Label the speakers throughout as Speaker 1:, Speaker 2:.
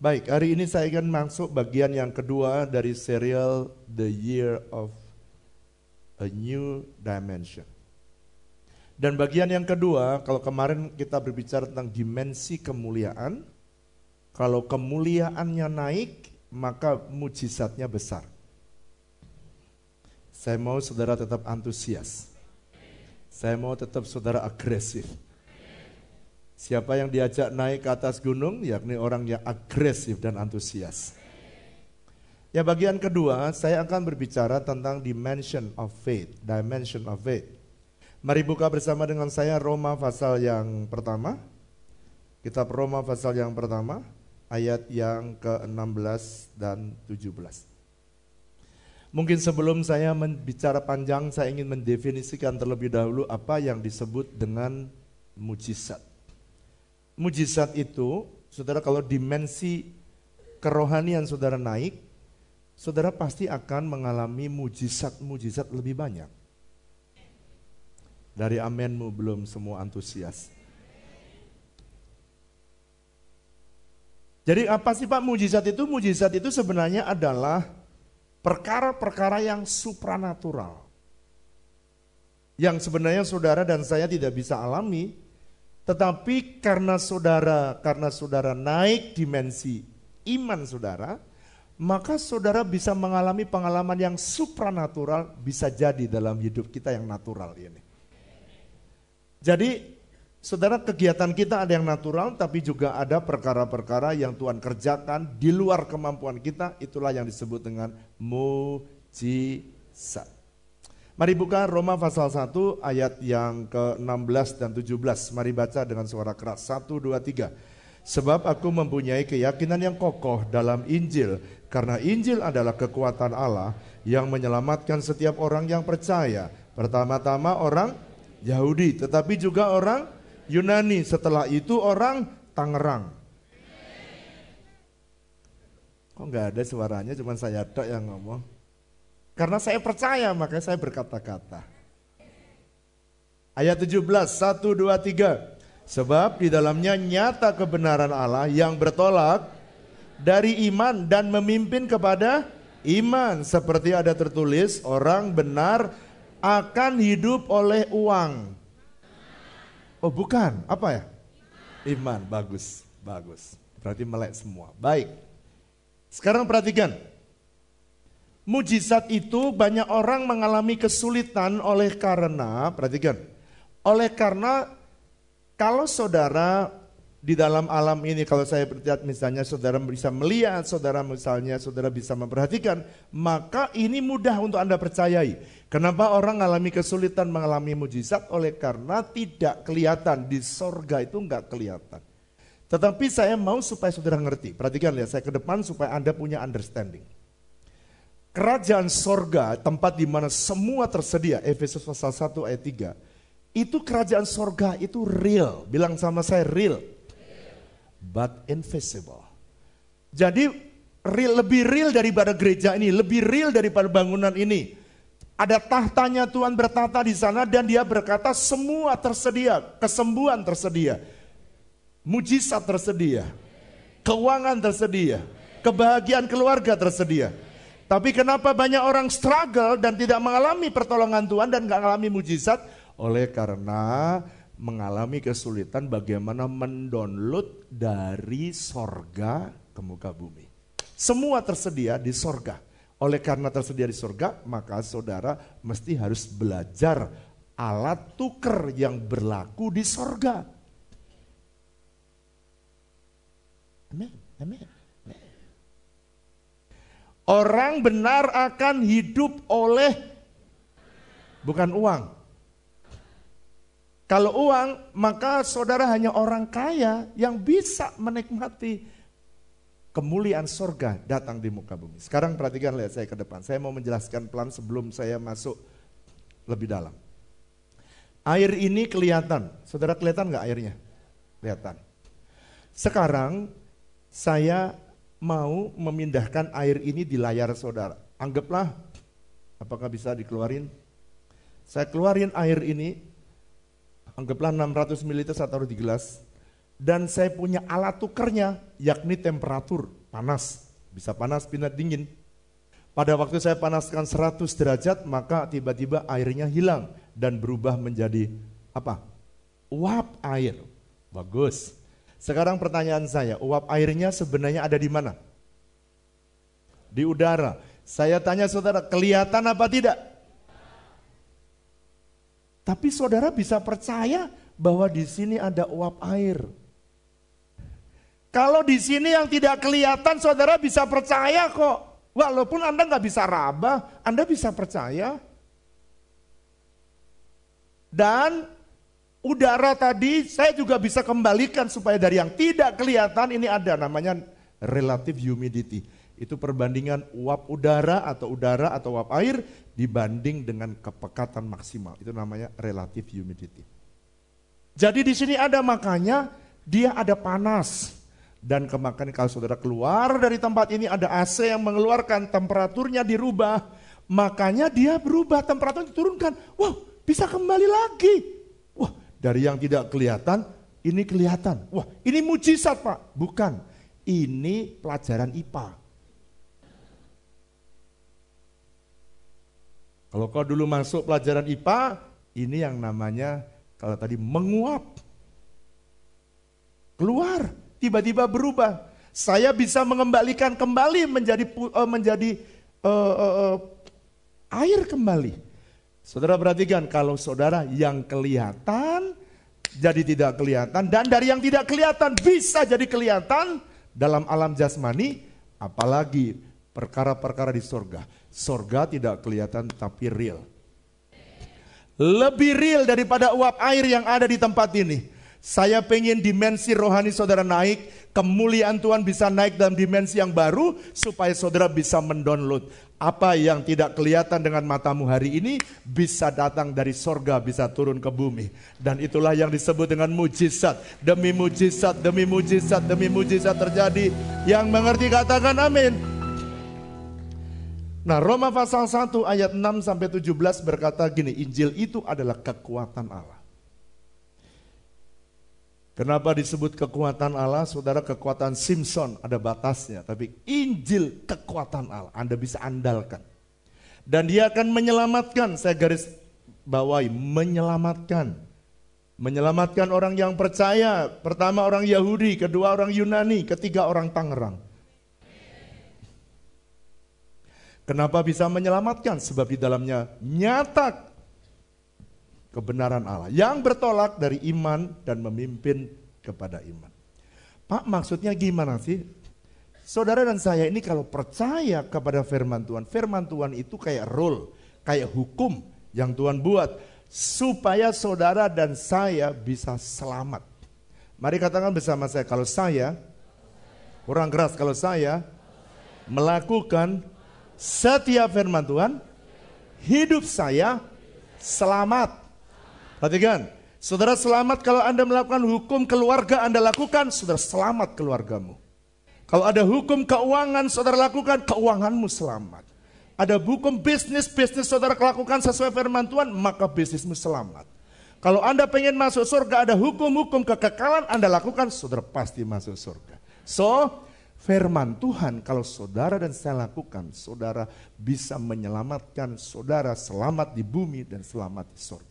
Speaker 1: Baik, hari ini saya akan masuk bagian yang kedua dari serial The Year of a New Dimension. Dan bagian yang kedua, kalau kemarin kita berbicara tentang dimensi kemuliaan, kalau kemuliaannya naik, maka mujizatnya besar. Saya mau saudara tetap antusias. Saya mau tetap saudara agresif Siapa yang diajak naik ke atas gunung, yakni orang yang agresif dan antusias. Ya bagian kedua, saya akan berbicara tentang dimension of faith, dimension of faith. Mari buka bersama dengan saya Roma pasal yang pertama. Kitab Roma pasal yang pertama, ayat yang ke-16 dan 17. Mungkin sebelum saya bicara panjang, saya ingin mendefinisikan terlebih dahulu apa yang disebut dengan mujizat mujizat itu, saudara kalau dimensi kerohanian saudara naik, saudara pasti akan mengalami mujizat-mujizat lebih banyak. Dari amenmu belum semua antusias. Jadi apa sih Pak mujizat itu? Mujizat itu sebenarnya adalah perkara-perkara yang supranatural. Yang sebenarnya saudara dan saya tidak bisa alami, tetapi karena saudara, karena saudara naik dimensi iman saudara, maka saudara bisa mengalami pengalaman yang supranatural bisa jadi dalam hidup kita yang natural ini. Jadi saudara kegiatan kita ada yang natural tapi juga ada perkara-perkara yang Tuhan kerjakan di luar kemampuan kita, itulah yang disebut dengan mujizat. Mari buka Roma pasal 1 ayat yang ke-16 dan 17. Mari baca dengan suara keras. 1, 2, 3. Sebab aku mempunyai keyakinan yang kokoh dalam Injil. Karena Injil adalah kekuatan Allah yang menyelamatkan setiap orang yang percaya. Pertama-tama orang Yahudi, tetapi juga orang Yunani. Setelah itu orang Tangerang. Kok nggak ada suaranya, cuma saya tok yang ngomong. Karena saya percaya maka saya berkata-kata. Ayat 17, 1, 2, 3. Sebab di dalamnya nyata kebenaran Allah yang bertolak dari iman dan memimpin kepada iman. Seperti ada tertulis, orang benar akan hidup oleh uang. Oh bukan, apa ya? Iman, bagus, bagus. Berarti melek semua. Baik. Sekarang perhatikan. Mujizat itu banyak orang mengalami kesulitan oleh karena, perhatikan, oleh karena kalau saudara di dalam alam ini kalau saya berlihat misalnya saudara bisa melihat, saudara misalnya saudara bisa memperhatikan, maka ini mudah untuk Anda percayai. Kenapa orang mengalami kesulitan mengalami mujizat? Oleh karena tidak kelihatan di sorga itu enggak kelihatan. Tetapi saya mau supaya saudara ngerti. Perhatikan ya, saya ke depan supaya Anda punya understanding kerajaan sorga, tempat di mana semua tersedia, Efesus pasal 1 ayat 3, itu kerajaan sorga itu real. Bilang sama saya real. But invisible. Jadi real, lebih real daripada gereja ini, lebih real daripada bangunan ini. Ada tahtanya Tuhan bertata di sana dan dia berkata semua tersedia, kesembuhan tersedia, mujizat tersedia, keuangan tersedia, kebahagiaan keluarga tersedia. Tapi kenapa banyak orang struggle dan tidak mengalami pertolongan Tuhan dan nggak mengalami mujizat? Oleh karena mengalami kesulitan bagaimana mendownload dari sorga ke muka bumi. Semua tersedia di sorga. Oleh karena tersedia di sorga, maka saudara mesti harus belajar alat tuker yang berlaku di sorga. Amin, amin. Orang benar akan hidup oleh bukan uang. Kalau uang, maka saudara hanya orang kaya yang bisa menikmati kemuliaan sorga datang di muka bumi. Sekarang perhatikan lihat saya ke depan. Saya mau menjelaskan pelan sebelum saya masuk lebih dalam. Air ini kelihatan. Saudara kelihatan nggak airnya? Kelihatan. Sekarang saya mau memindahkan air ini di layar saudara. Anggaplah, apakah bisa dikeluarin? Saya keluarin air ini, anggaplah 600 ml saya taruh di gelas. dan saya punya alat tukernya, yakni temperatur, panas. Bisa panas, pindah dingin. Pada waktu saya panaskan 100 derajat, maka tiba-tiba airnya hilang dan berubah menjadi apa? Uap air. Bagus. Sekarang pertanyaan saya, uap airnya sebenarnya ada di mana? Di udara. Saya tanya saudara, kelihatan apa tidak? Tapi saudara bisa percaya bahwa di sini ada uap air. Kalau di sini yang tidak kelihatan, saudara bisa percaya kok. Walaupun Anda nggak bisa raba, Anda bisa percaya. Dan udara tadi saya juga bisa kembalikan supaya dari yang tidak kelihatan ini ada namanya relative humidity. Itu perbandingan uap udara atau udara atau uap air dibanding dengan kepekatan maksimal. Itu namanya relative humidity. Jadi di sini ada makanya dia ada panas. Dan kemakan kalau saudara keluar dari tempat ini ada AC yang mengeluarkan temperaturnya dirubah. Makanya dia berubah temperaturnya diturunkan. Wah bisa kembali lagi. Dari yang tidak kelihatan ini kelihatan. Wah ini mujizat pak. Bukan. Ini pelajaran IPA. Kalau kau dulu masuk pelajaran IPA, ini yang namanya kalau tadi menguap. Keluar, tiba-tiba berubah. Saya bisa mengembalikan kembali menjadi uh, menjadi uh, uh, uh, air kembali. Saudara perhatikan kalau saudara yang kelihatan jadi tidak kelihatan dan dari yang tidak kelihatan bisa jadi kelihatan dalam alam jasmani apalagi perkara-perkara di sorga. Sorga tidak kelihatan tapi real. Lebih real daripada uap air yang ada di tempat ini. Saya pengen dimensi rohani saudara naik, kemuliaan Tuhan bisa naik dalam dimensi yang baru supaya saudara bisa mendownload apa yang tidak kelihatan dengan matamu hari ini bisa datang dari sorga, bisa turun ke bumi. Dan itulah yang disebut dengan mujizat. Demi mujizat, demi mujizat, demi mujizat terjadi. Yang mengerti katakan amin. Nah Roma pasal 1 ayat 6 sampai 17 berkata gini, Injil itu adalah kekuatan Allah. Kenapa disebut kekuatan Allah? Saudara kekuatan Simpson ada batasnya, tapi Injil kekuatan Allah, Anda bisa andalkan. Dan dia akan menyelamatkan, saya garis bawahi, menyelamatkan. Menyelamatkan orang yang percaya, pertama orang Yahudi, kedua orang Yunani, ketiga orang Tangerang. Kenapa bisa menyelamatkan? Sebab di dalamnya nyata kebenaran Allah yang bertolak dari iman dan memimpin kepada iman. Pak maksudnya gimana sih? Saudara dan saya ini kalau percaya kepada firman Tuhan, firman Tuhan itu kayak rule, kayak hukum yang Tuhan buat supaya saudara dan saya bisa selamat. Mari katakan bersama saya, kalau saya, kurang keras kalau saya melakukan setiap firman Tuhan, hidup saya selamat. Perhatikan, saudara selamat kalau Anda melakukan hukum keluarga Anda lakukan, saudara selamat keluargamu. Kalau ada hukum keuangan saudara lakukan, keuanganmu selamat. Ada hukum bisnis, bisnis saudara lakukan sesuai firman Tuhan, maka bisnismu selamat. Kalau Anda pengen masuk surga, ada hukum-hukum kekekalan Anda lakukan, saudara pasti masuk surga. So, firman Tuhan kalau saudara dan saya lakukan, saudara bisa menyelamatkan saudara selamat di bumi dan selamat di sorga.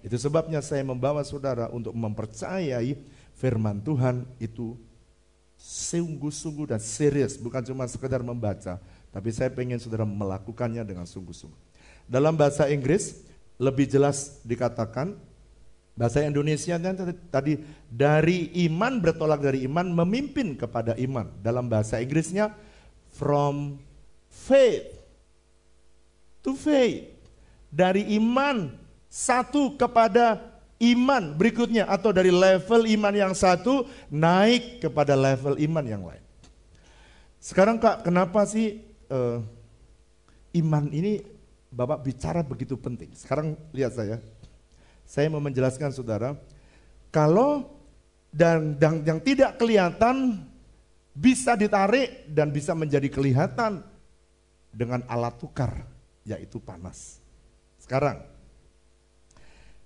Speaker 1: Itu sebabnya saya membawa saudara untuk mempercayai firman Tuhan itu sungguh-sungguh dan serius, bukan cuma sekedar membaca, tapi saya pengen saudara melakukannya dengan sungguh-sungguh. Dalam bahasa Inggris lebih jelas dikatakan Bahasa Indonesia tadi dari iman bertolak dari iman memimpin kepada iman. Dalam bahasa Inggrisnya from faith to faith. Dari iman satu kepada iman berikutnya atau dari level iman yang satu naik kepada level iman yang lain. Sekarang Kak, kenapa sih uh, iman ini Bapak bicara begitu penting? Sekarang lihat saya. Saya mau menjelaskan saudara, kalau dan, dan yang tidak kelihatan bisa ditarik dan bisa menjadi kelihatan dengan alat tukar, yaitu panas. Sekarang,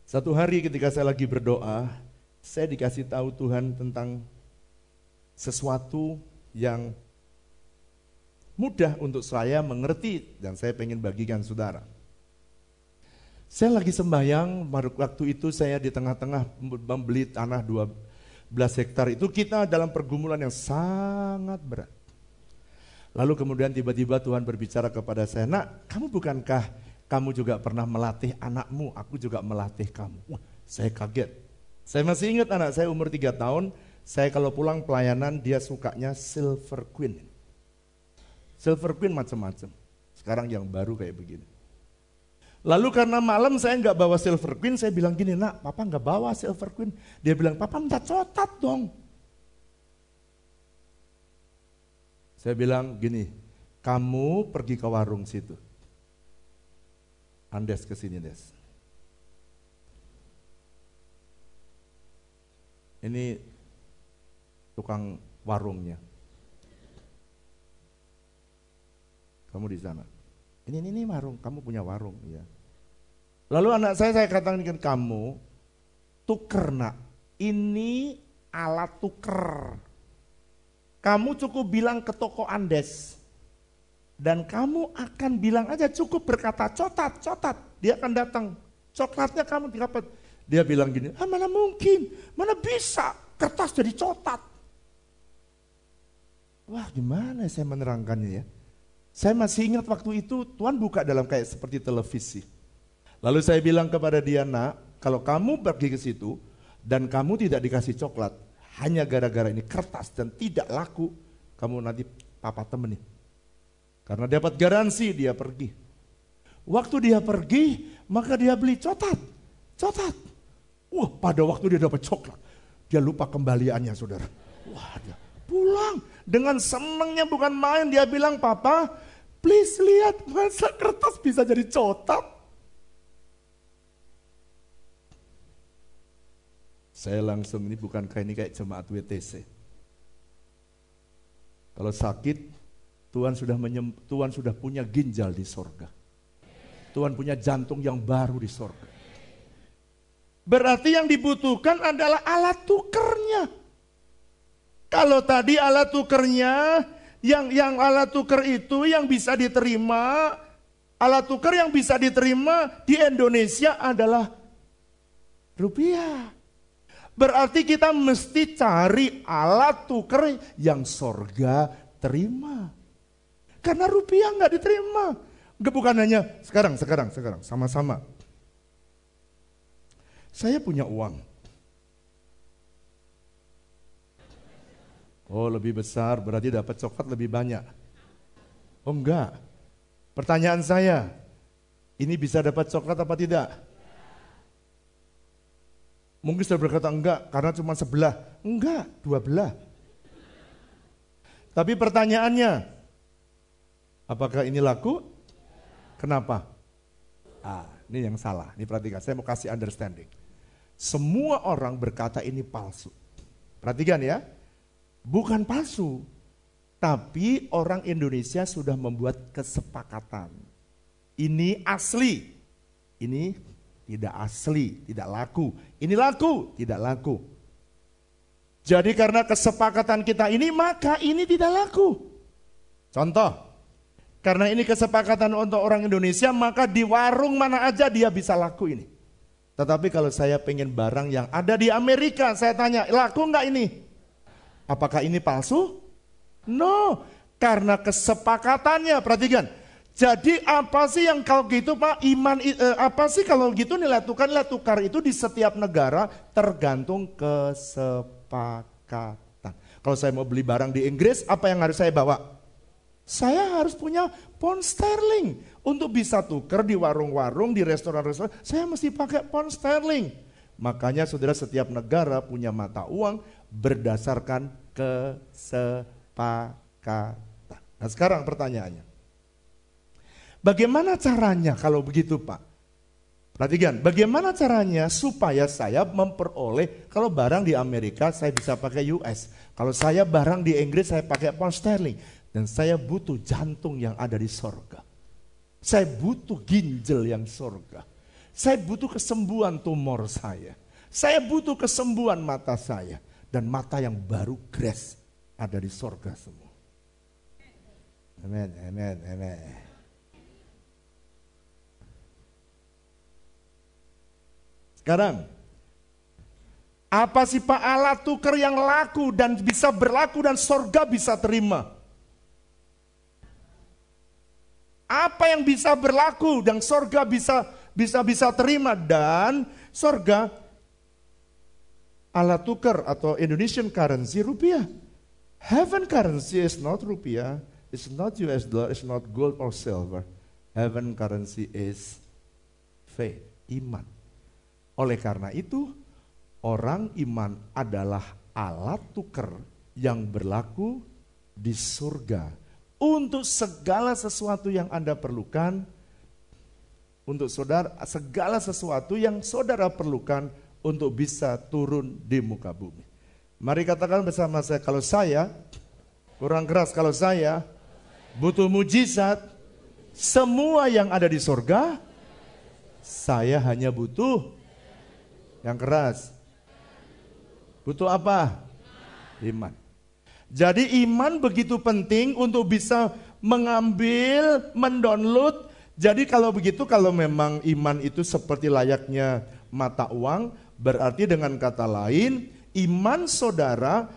Speaker 1: satu hari ketika saya lagi berdoa, saya dikasih tahu Tuhan tentang sesuatu yang mudah untuk saya mengerti dan saya pengen bagikan saudara. Saya lagi sembahyang, waktu itu saya di tengah-tengah membeli tanah 12 hektar itu kita dalam pergumulan yang sangat berat. Lalu kemudian tiba-tiba Tuhan berbicara kepada saya, nak kamu bukankah kamu juga pernah melatih anakmu, aku juga melatih kamu. Wah, saya kaget. Saya masih ingat anak saya umur 3 tahun, saya kalau pulang pelayanan dia sukanya Silver Queen. Silver Queen macam-macam. Sekarang yang baru kayak begini. Lalu karena malam saya nggak bawa Silver Queen, saya bilang gini, nak, papa nggak bawa Silver Queen. Dia bilang, papa minta cotat dong. Saya bilang gini, kamu pergi ke warung situ. Andes ke sini, Des. Ini tukang warungnya. Kamu di sana. Ini, ini, ini warung, kamu punya warung. ya. Lalu anak saya, saya katakan kamu, tuker nak. Ini alat tuker kamu cukup bilang ke toko Andes. Dan kamu akan bilang aja cukup berkata cotat, cotat. Dia akan datang. Coklatnya kamu dapat. Dia bilang gini, ah mana mungkin, mana bisa kertas jadi cotat. Wah gimana saya menerangkannya ya. Saya masih ingat waktu itu Tuhan buka dalam kayak seperti televisi. Lalu saya bilang kepada dia, nak, kalau kamu pergi ke situ dan kamu tidak dikasih coklat, hanya gara-gara ini kertas dan tidak laku, kamu nanti papa temenin. Karena dapat garansi dia pergi. Waktu dia pergi, maka dia beli cotat. Cotat. Wah, pada waktu dia dapat coklat, dia lupa kembaliannya, saudara. Wah, dia pulang dengan senangnya bukan main. Dia bilang, papa, please lihat masa kertas bisa jadi cotat. Saya langsung ini bukankah ini kayak jemaat WTC. Kalau sakit, Tuhan sudah menyem, Tuhan sudah punya ginjal di sorga. Tuhan punya jantung yang baru di sorga. Berarti yang dibutuhkan adalah alat tukernya. Kalau tadi alat tukernya, yang yang alat tuker itu yang bisa diterima, alat tuker yang bisa diterima di Indonesia adalah rupiah. Berarti kita mesti cari alat tuker yang sorga terima. Karena rupiah nggak diterima. Bukan hanya sekarang, sekarang, sekarang, sama-sama. Saya punya uang. Oh lebih besar berarti dapat coklat lebih banyak. Oh enggak. Pertanyaan saya, ini bisa dapat coklat apa tidak? Mungkin sudah berkata enggak karena cuma sebelah. Enggak, dua belah. Tapi pertanyaannya, apakah ini laku? Kenapa? Ah, ini yang salah. Ini perhatikan, saya mau kasih understanding. Semua orang berkata ini palsu. Perhatikan ya, bukan palsu. Tapi orang Indonesia sudah membuat kesepakatan. Ini asli. Ini tidak asli, tidak laku. Ini laku, tidak laku. Jadi karena kesepakatan kita ini maka ini tidak laku. Contoh, karena ini kesepakatan untuk orang Indonesia maka di warung mana aja dia bisa laku ini. Tetapi kalau saya pengen barang yang ada di Amerika, saya tanya, laku nggak ini? Apakah ini palsu? No, karena kesepakatannya, perhatikan, jadi apa sih yang kalau gitu Pak iman eh, apa sih kalau gitu nilai tukar nilai tukar itu di setiap negara tergantung kesepakatan. Kalau saya mau beli barang di Inggris apa yang harus saya bawa? Saya harus punya pound sterling untuk bisa tukar di warung-warung di restoran-restoran. Saya mesti pakai pound sterling. Makanya saudara setiap negara punya mata uang berdasarkan kesepakatan. Nah sekarang pertanyaannya Bagaimana caranya kalau begitu Pak? Perhatikan, bagaimana caranya supaya saya memperoleh kalau barang di Amerika saya bisa pakai US. Kalau saya barang di Inggris saya pakai pound sterling. Dan saya butuh jantung yang ada di sorga. Saya butuh ginjal yang sorga. Saya butuh kesembuhan tumor saya. Saya butuh kesembuhan mata saya. Dan mata yang baru grace ada di sorga semua. Amin, amin, amin. Sekarang, apa sih Pak alat tuker yang laku dan bisa berlaku dan sorga bisa terima? Apa yang bisa berlaku dan sorga bisa bisa bisa terima dan sorga alat tukar atau Indonesian currency rupiah. Heaven currency is not rupiah, it's not US dollar, it's not gold or silver. Heaven currency is faith, iman. Oleh karena itu, orang iman adalah alat tukar yang berlaku di surga untuk segala sesuatu yang Anda perlukan untuk saudara segala sesuatu yang saudara perlukan untuk bisa turun di muka bumi. Mari katakan bersama saya, kalau saya, kurang keras kalau saya, butuh mujizat, semua yang ada di sorga, saya hanya butuh yang keras. Butuh apa? Iman. Jadi iman begitu penting untuk bisa mengambil, mendownload. Jadi kalau begitu, kalau memang iman itu seperti layaknya mata uang, Berarti dengan kata lain, iman saudara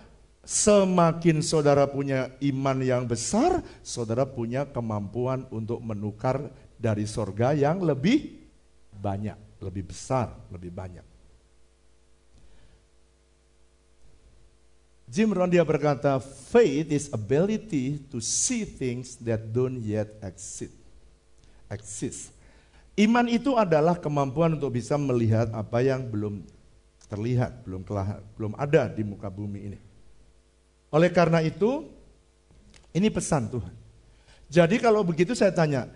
Speaker 1: semakin saudara punya iman yang besar, saudara punya kemampuan untuk menukar dari sorga yang lebih banyak, lebih besar, lebih banyak. Jim Rohn dia berkata, faith is ability to see things that don't yet exist. exist. Iman itu adalah kemampuan untuk bisa melihat apa yang belum terlihat, belum telah, belum ada di muka bumi ini. Oleh karena itu, ini pesan Tuhan. Jadi kalau begitu saya tanya,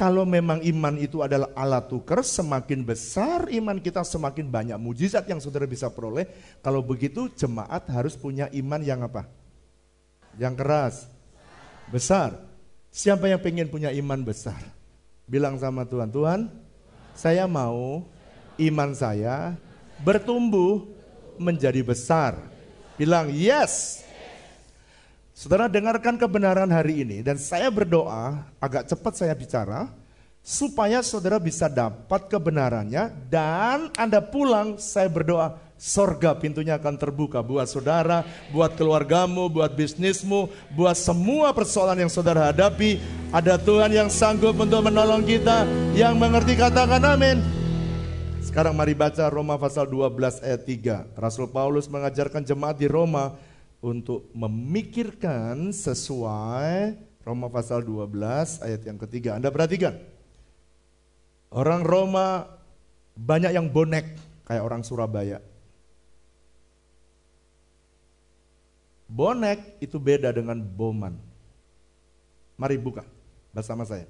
Speaker 1: kalau memang iman itu adalah alat tukar, semakin besar iman kita semakin banyak mujizat yang saudara bisa peroleh. Kalau begitu jemaat harus punya iman yang apa? Yang keras, besar. Siapa yang pengen punya iman besar? Bilang sama Tuhan, Tuhan saya mau iman saya bertumbuh menjadi besar. Bilang yes. Saudara dengarkan kebenaran hari ini dan saya berdoa, agak cepat saya bicara, supaya saudara bisa dapat kebenarannya dan Anda pulang saya berdoa sorga pintunya akan terbuka buat saudara, buat keluargamu, buat bisnismu, buat semua persoalan yang saudara hadapi. Ada Tuhan yang sanggup untuk menolong kita, yang mengerti katakan amin. Sekarang mari baca Roma pasal 12 ayat 3. Rasul Paulus mengajarkan jemaat di Roma untuk memikirkan sesuai Roma pasal 12 ayat yang ketiga. Anda perhatikan. Orang Roma banyak yang bonek kayak orang Surabaya. Bonek itu beda dengan boman. Mari buka bersama saya.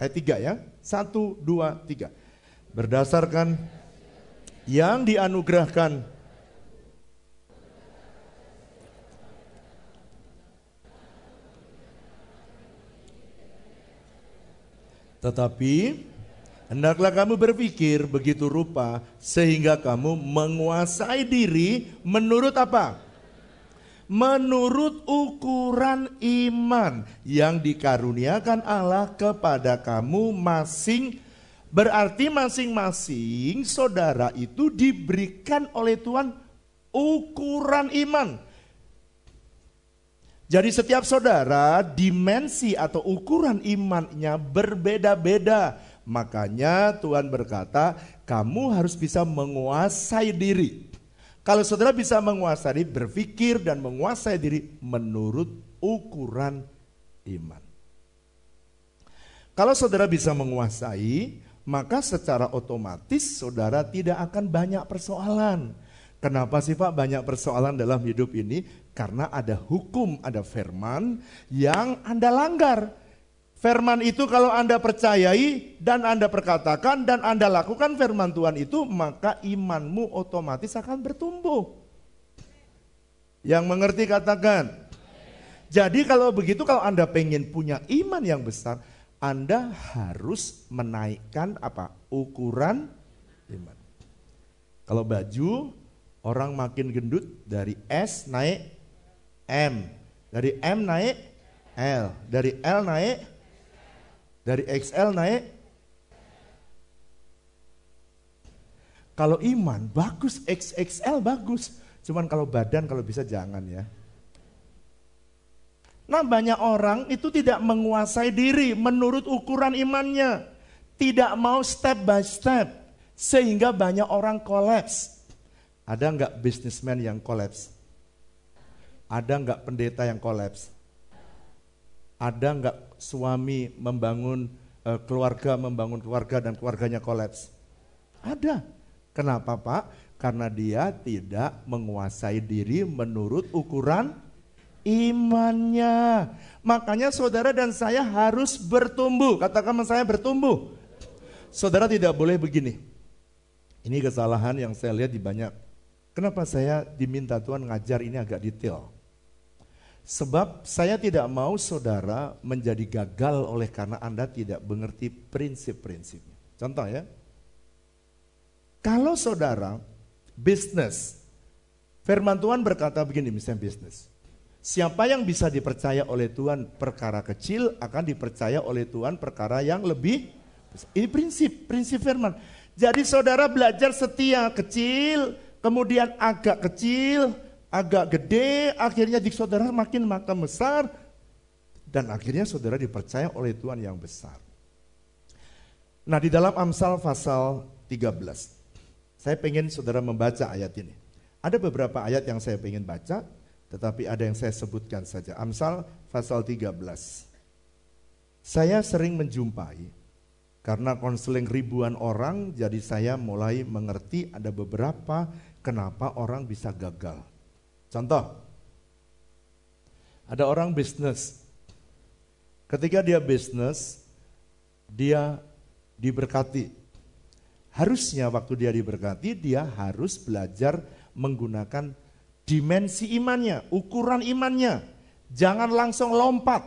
Speaker 1: Ayat 3 ya. 1, 2, 3. Berdasarkan yang dianugerahkan Tetapi hendaklah kamu berpikir begitu rupa sehingga kamu menguasai diri menurut apa? menurut ukuran iman yang dikaruniakan Allah kepada kamu masing berarti masing-masing saudara itu diberikan oleh Tuhan ukuran iman. Jadi setiap saudara dimensi atau ukuran imannya berbeda-beda. Makanya Tuhan berkata, kamu harus bisa menguasai diri. Kalau saudara bisa menguasai, berpikir dan menguasai diri menurut ukuran iman. Kalau saudara bisa menguasai, maka secara otomatis saudara tidak akan banyak persoalan. Kenapa sih Pak banyak persoalan dalam hidup ini? Karena ada hukum, ada firman yang Anda langgar. Firman itu kalau Anda percayai dan Anda perkatakan dan Anda lakukan firman Tuhan itu, maka imanmu otomatis akan bertumbuh. Yang mengerti katakan. Jadi kalau begitu kalau Anda pengen punya iman yang besar, Anda harus menaikkan apa? Ukuran iman. Kalau baju Orang makin gendut dari S naik M. Dari M naik L. Dari L naik dari XL naik Kalau iman bagus XXL bagus. Cuman kalau badan kalau bisa jangan ya. Nah banyak orang itu tidak menguasai diri menurut ukuran imannya. Tidak mau step by step. Sehingga banyak orang kolaps. Ada nggak bisnismen yang kolaps? Ada nggak pendeta yang kolaps? Ada nggak suami membangun uh, keluarga, membangun keluarga dan keluarganya kolaps? Ada. Kenapa Pak? Karena dia tidak menguasai diri menurut ukuran imannya. Makanya saudara dan saya harus bertumbuh. Katakan saya bertumbuh. Saudara tidak boleh begini. Ini kesalahan yang saya lihat di banyak. Kenapa saya diminta Tuhan ngajar ini agak detail? Sebab saya tidak mau saudara menjadi gagal oleh karena Anda tidak mengerti prinsip-prinsipnya. Contoh ya, kalau saudara bisnis, firman Tuhan berkata begini misalnya bisnis. Siapa yang bisa dipercaya oleh Tuhan perkara kecil akan dipercaya oleh Tuhan perkara yang lebih ini prinsip, prinsip firman. Jadi saudara belajar setia kecil, kemudian agak kecil, agak gede, akhirnya di saudara makin makin besar, dan akhirnya saudara dipercaya oleh Tuhan yang besar. Nah di dalam Amsal pasal 13, saya pengen saudara membaca ayat ini. Ada beberapa ayat yang saya pengen baca, tetapi ada yang saya sebutkan saja. Amsal pasal 13. Saya sering menjumpai, karena konseling ribuan orang, jadi saya mulai mengerti ada beberapa kenapa orang bisa gagal. Contoh, ada orang bisnis. Ketika dia bisnis, dia diberkati Harusnya waktu dia diberkati, dia harus belajar menggunakan dimensi imannya, ukuran imannya. Jangan langsung lompat.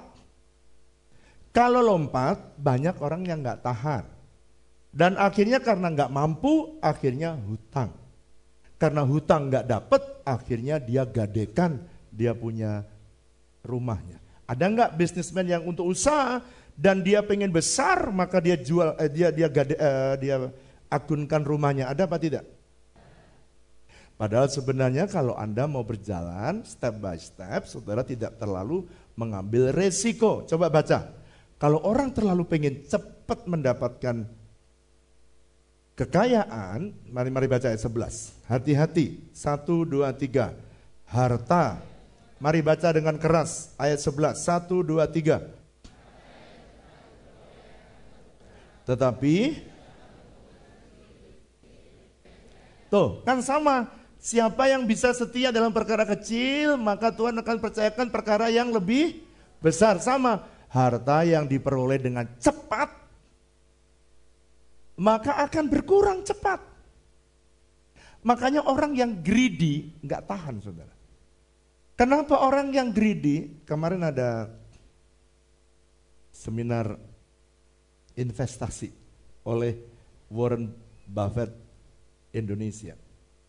Speaker 1: Kalau lompat, banyak orang yang nggak tahan. Dan akhirnya karena nggak mampu, akhirnya hutang. Karena hutang nggak dapet, akhirnya dia gadekan dia punya rumahnya. Ada nggak bisnismen yang untuk usaha dan dia pengen besar, maka dia jual, eh, dia dia gade, eh, dia akunkan rumahnya. Ada apa tidak? Padahal sebenarnya kalau Anda mau berjalan step by step, saudara tidak terlalu mengambil resiko. Coba baca. Kalau orang terlalu pengen cepat mendapatkan kekayaan, mari mari baca ayat 11. Hati-hati. Satu, dua, tiga. Harta. Mari baca dengan keras. Ayat 11. Satu, dua, tiga. Tetapi Tuh, kan sama. Siapa yang bisa setia dalam perkara kecil, maka Tuhan akan percayakan perkara yang lebih besar. Sama, harta yang diperoleh dengan cepat, maka akan berkurang cepat. Makanya orang yang greedy nggak tahan, saudara. Kenapa orang yang greedy? Kemarin ada seminar investasi oleh Warren Buffett Indonesia.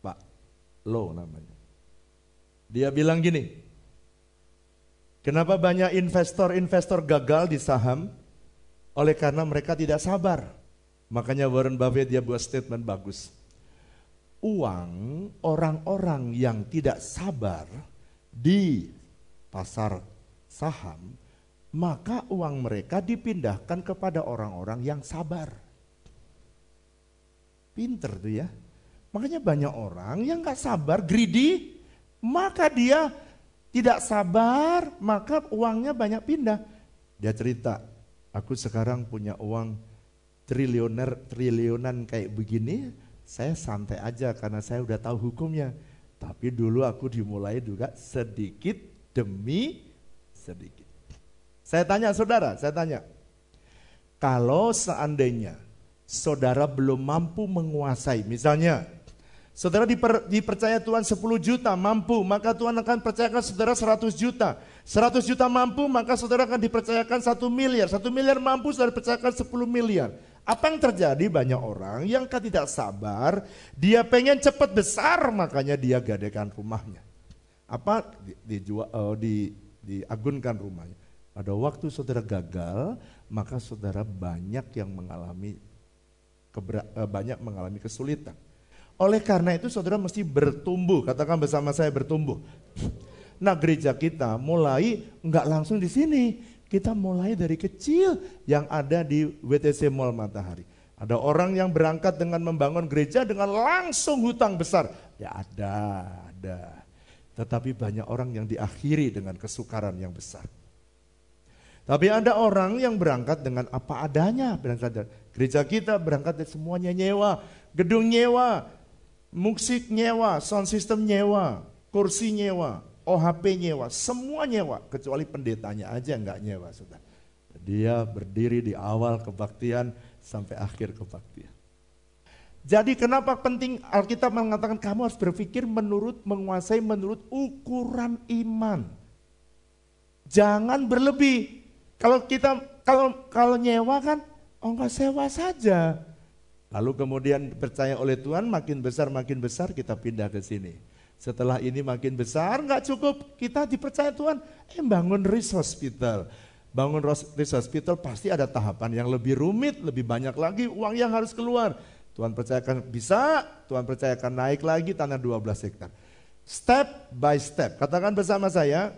Speaker 1: Pak Lo namanya. Dia bilang gini, kenapa banyak investor-investor gagal di saham? Oleh karena mereka tidak sabar. Makanya Warren Buffett dia buat statement bagus. Uang orang-orang yang tidak sabar di pasar saham, maka uang mereka dipindahkan kepada orang-orang yang sabar. Pinter tuh ya. Makanya banyak orang yang gak sabar, greedy, maka dia tidak sabar, maka uangnya banyak pindah. Dia cerita, aku sekarang punya uang triliuner, triliunan kayak begini, saya santai aja karena saya udah tahu hukumnya. Tapi dulu aku dimulai juga sedikit demi sedikit. Saya tanya saudara, saya tanya, kalau seandainya saudara belum mampu menguasai, misalnya Saudara diper, dipercaya Tuhan 10 juta mampu, maka Tuhan akan percayakan saudara 100 juta. 100 juta mampu, maka saudara akan dipercayakan 1 miliar. 1 miliar mampu, saudara dipercayakan 10 miliar. Apa yang terjadi banyak orang yang tidak sabar, dia pengen cepat besar makanya dia gadekan rumahnya. Apa dijual uh, di diagunkan rumahnya. Pada waktu saudara gagal, maka saudara banyak yang mengalami uh, banyak mengalami kesulitan. Oleh karena itu saudara mesti bertumbuh, katakan bersama saya bertumbuh. Nah gereja kita mulai nggak langsung di sini, kita mulai dari kecil yang ada di WTC Mall Matahari. Ada orang yang berangkat dengan membangun gereja dengan langsung hutang besar. Ya ada, ada. Tetapi banyak orang yang diakhiri dengan kesukaran yang besar. Tapi ada orang yang berangkat dengan apa adanya. Berangkat gereja kita berangkat dari semuanya nyewa. Gedung nyewa, musik nyewa, sound system nyewa, kursi nyewa, OHP nyewa, semua nyewa. Kecuali pendetanya aja nggak nyewa. Sudah. Dia berdiri di awal kebaktian sampai akhir kebaktian. Jadi kenapa penting Alkitab mengatakan kamu harus berpikir menurut menguasai menurut ukuran iman. Jangan berlebih. Kalau kita kalau kalau nyewa kan oh enggak sewa saja. Lalu kemudian percaya oleh Tuhan makin besar makin besar kita pindah ke sini. Setelah ini makin besar nggak cukup kita dipercaya Tuhan eh bangun resource hospital. Bangun resource hospital pasti ada tahapan yang lebih rumit, lebih banyak lagi uang yang harus keluar. Tuhan percayakan bisa, Tuhan percayakan naik lagi tanah 12 hektar. Step by step. Katakan bersama saya,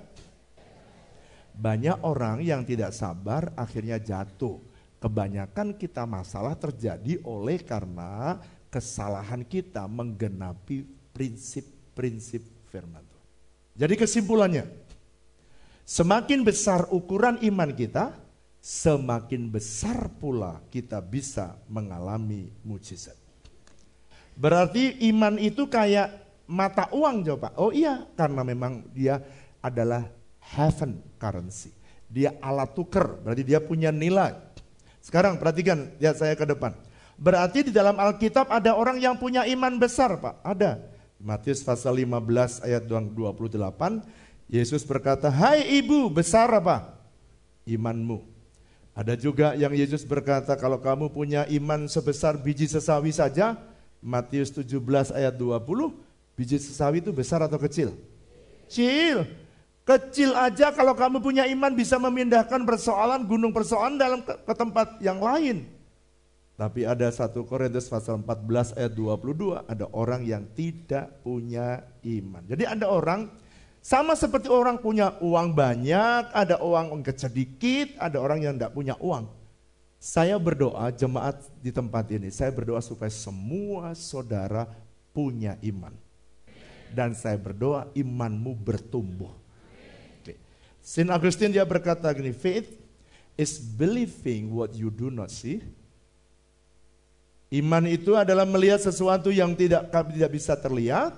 Speaker 1: banyak orang yang tidak sabar akhirnya jatuh. Kebanyakan kita masalah terjadi oleh karena kesalahan kita menggenapi prinsip-prinsip firman. Jadi kesimpulannya, semakin besar ukuran iman kita, semakin besar pula kita bisa mengalami mujizat. Berarti iman itu kayak mata uang coba. Oh iya, karena memang dia adalah heaven currency. Dia alat tuker, berarti dia punya nilai. Sekarang perhatikan, lihat saya ke depan. Berarti di dalam Alkitab ada orang yang punya iman besar, Pak. Ada. Matius pasal 15 ayat 28, Yesus berkata, "Hai ibu, besar apa? Imanmu." Ada juga yang Yesus berkata kalau kamu punya iman sebesar biji sesawi saja, Matius 17 ayat 20, biji sesawi itu besar atau kecil? Kecil. Kecil aja kalau kamu punya iman bisa memindahkan persoalan gunung persoalan dalam ke, ke tempat yang lain. Tapi ada satu Korintus pasal 14 ayat 22, ada orang yang tidak punya iman. Jadi ada orang sama seperti orang punya uang banyak, ada uang sedikit, ada orang yang tidak punya uang. Saya berdoa jemaat di tempat ini, saya berdoa supaya semua saudara punya iman. Dan saya berdoa imanmu bertumbuh. Saint Augustine dia berkata gini, faith is believing what you do not see. Iman itu adalah melihat sesuatu yang tidak tidak bisa terlihat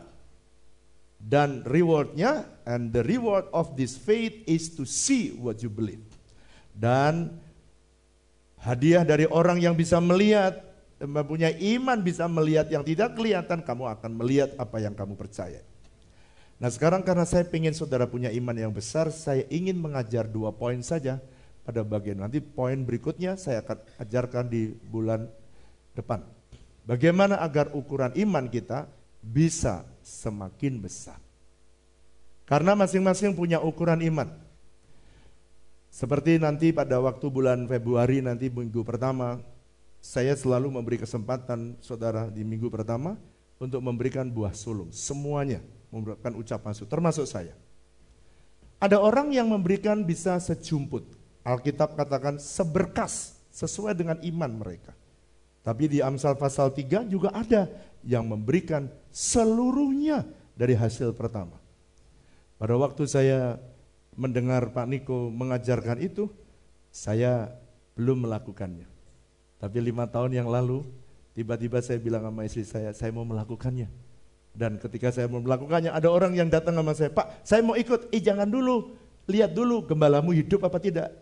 Speaker 1: dan rewardnya and the reward of this faith is to see what you believe. Dan hadiah dari orang yang bisa melihat mempunyai iman bisa melihat yang tidak kelihatan, kamu akan melihat apa yang kamu percaya. Nah sekarang karena saya ingin saudara punya iman yang besar, saya ingin mengajar dua poin saja pada bagian nanti poin berikutnya saya akan ajarkan di bulan depan. Bagaimana agar ukuran iman kita bisa semakin besar. Karena masing-masing punya ukuran iman. Seperti nanti pada waktu bulan Februari nanti minggu pertama, saya selalu memberi kesempatan saudara di minggu pertama untuk memberikan buah sulung. Semuanya memberikan ucapan sulung, termasuk saya. Ada orang yang memberikan bisa sejumput. Alkitab katakan seberkas sesuai dengan iman mereka. Tapi di Amsal pasal 3 juga ada yang memberikan seluruhnya dari hasil pertama. Pada waktu saya mendengar Pak Niko mengajarkan itu, saya belum melakukannya. Tapi lima tahun yang lalu, tiba-tiba saya bilang sama istri saya, saya mau melakukannya. Dan ketika saya mau melakukannya, ada orang yang datang sama saya, Pak, saya mau ikut. Eh jangan dulu, lihat dulu gembalamu hidup apa tidak.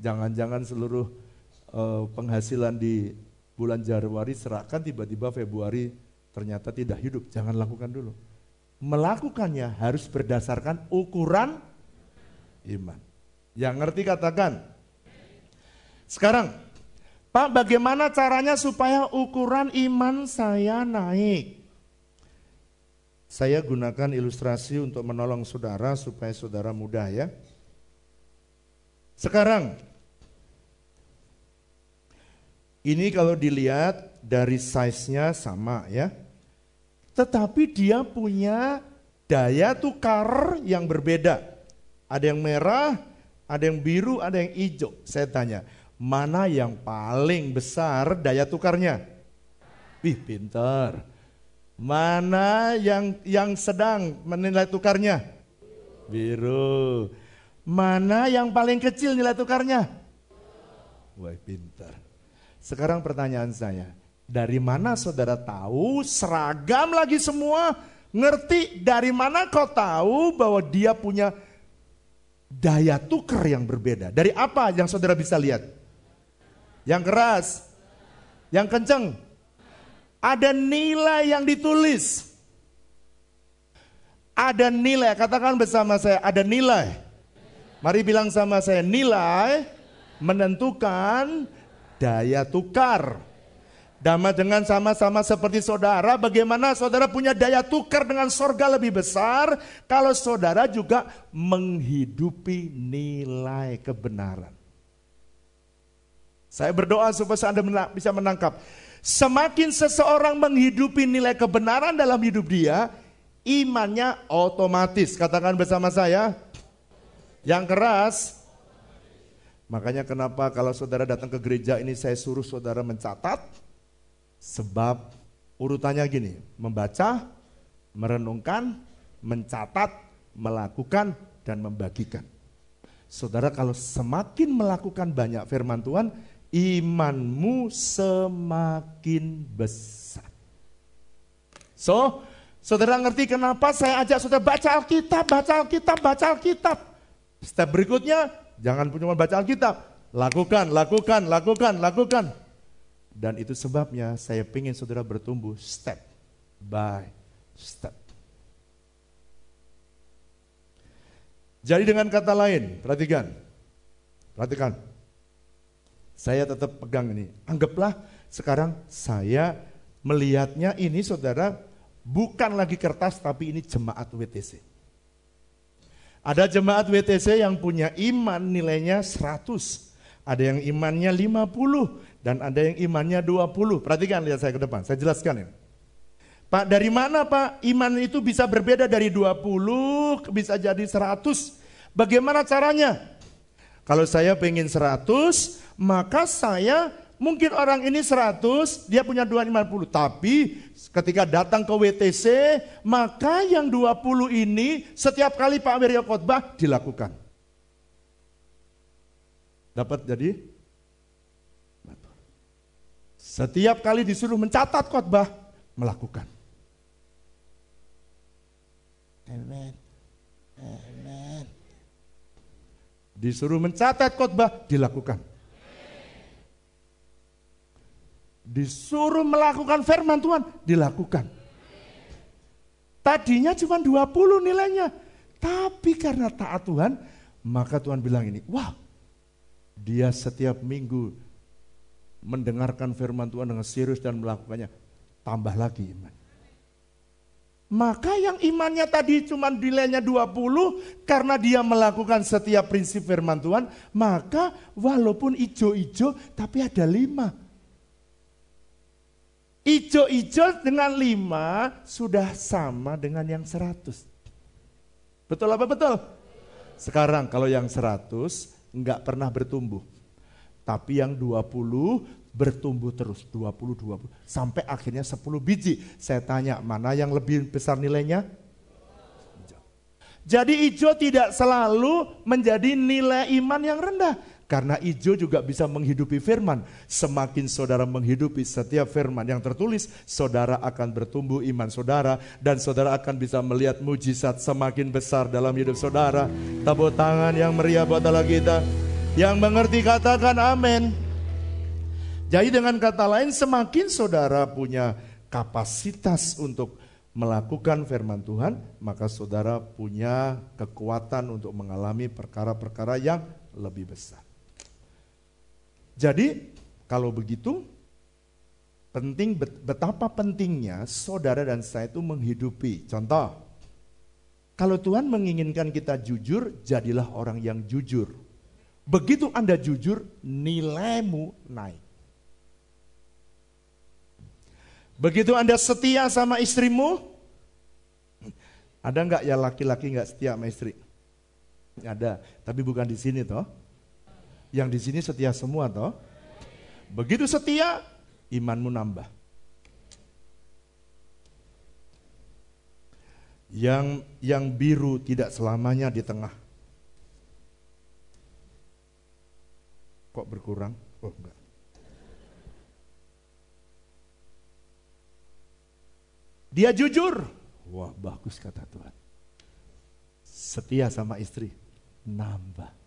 Speaker 1: Jangan-jangan seluruh uh, penghasilan di bulan Januari serahkan tiba-tiba Februari ternyata tidak hidup, jangan lakukan dulu. Melakukannya harus berdasarkan ukuran iman. Yang ngerti katakan. Sekarang, Pak, bagaimana caranya supaya ukuran iman saya naik? Saya gunakan ilustrasi untuk menolong saudara supaya saudara mudah ya. Sekarang, ini kalau dilihat dari size-nya sama ya. Tetapi dia punya daya tukar yang berbeda. Ada yang merah, ada yang biru, ada yang hijau. Saya tanya, mana yang paling besar daya tukarnya? Wih, pintar. Mana yang yang sedang menilai tukarnya? Biru. Mana yang paling kecil nilai tukarnya? Wah, pintar. Sekarang pertanyaan saya, dari mana saudara tahu seragam lagi semua? Ngerti dari mana kau tahu bahwa dia punya daya tukar yang berbeda? Dari apa yang saudara bisa lihat? Yang keras, yang kenceng, ada nilai yang ditulis. Ada nilai, katakan bersama saya, ada nilai. Mari bilang sama saya, nilai menentukan daya tukar. Dama dengan sama-sama seperti saudara, bagaimana saudara punya daya tukar dengan sorga lebih besar kalau saudara juga menghidupi nilai kebenaran. Saya berdoa supaya Anda bisa menangkap. Semakin seseorang menghidupi nilai kebenaran dalam hidup dia, imannya otomatis. Katakan bersama saya, yang keras. Makanya kenapa kalau saudara datang ke gereja ini saya suruh saudara mencatat. Sebab urutannya gini, membaca, merenungkan, mencatat, melakukan, dan membagikan. Saudara kalau semakin melakukan banyak firman Tuhan, imanmu semakin besar. So, saudara ngerti kenapa saya ajak saudara baca Alkitab, baca Alkitab, baca Alkitab. Step berikutnya, jangan cuma baca Alkitab. Lakukan, lakukan, lakukan, lakukan. Dan itu sebabnya saya ingin saudara bertumbuh step by step. Jadi dengan kata lain, perhatikan. Perhatikan. Saya tetap pegang ini. Anggaplah sekarang saya melihatnya ini saudara bukan lagi kertas tapi ini jemaat WTC. Ada jemaat WTC yang punya iman nilainya 100. Ada yang imannya 50 dan ada yang imannya 20. Perhatikan lihat saya ke depan, saya jelaskan ini. Pak, dari mana Pak iman itu bisa berbeda dari 20 bisa jadi 100? Bagaimana caranya? Kalau saya pengen 100, maka saya mungkin orang ini 100, dia punya 250. Tapi ketika datang ke WTC, maka yang 20 ini setiap kali Pak Wiryo khotbah dilakukan. Dapat jadi? Setiap kali disuruh mencatat khotbah, melakukan. Amen. Amen. Disuruh mencatat khotbah, dilakukan. Disuruh melakukan firman Tuhan, dilakukan. Tadinya cuma 20 nilainya. Tapi karena taat Tuhan, maka Tuhan bilang ini, wah dia setiap minggu mendengarkan firman Tuhan dengan serius dan melakukannya. Tambah lagi iman. Maka yang imannya tadi cuma nilainya 20 karena dia melakukan setiap prinsip firman Tuhan, maka walaupun ijo-ijo tapi ada lima. Ijo-ijo dengan lima sudah sama dengan yang seratus. Betul apa betul? Sekarang kalau yang seratus nggak pernah bertumbuh. Tapi yang dua puluh bertumbuh terus. dua puluh dua puluh Sampai akhirnya sepuluh biji. Saya tanya mana yang lebih besar nilainya? Jadi ijo tidak selalu menjadi nilai iman yang rendah. Karena ijo juga bisa menghidupi firman. Semakin saudara menghidupi setiap firman yang tertulis, saudara akan bertumbuh iman saudara dan saudara akan bisa melihat mujizat semakin besar dalam hidup saudara. Tepuk tangan yang meriah buat Allah kita. Yang mengerti katakan amin. Jadi dengan kata lain semakin saudara punya kapasitas untuk melakukan firman Tuhan, maka saudara punya kekuatan untuk mengalami perkara-perkara yang lebih besar. Jadi Kalau begitu, penting betapa pentingnya saudara dan saya itu menghidupi. Contoh, kalau Tuhan menginginkan kita jujur, jadilah orang yang jujur. Begitu Anda jujur, nilaimu naik. Begitu Anda setia sama istrimu, ada nggak ya laki-laki nggak setia sama istri? Ada, tapi bukan di sini toh. Yang di sini setia semua toh. Begitu setia, imanmu nambah. Yang yang biru tidak selamanya di tengah. Kok berkurang? Oh enggak. Dia jujur. Wah bagus kata Tuhan. Setia sama istri. Nambah.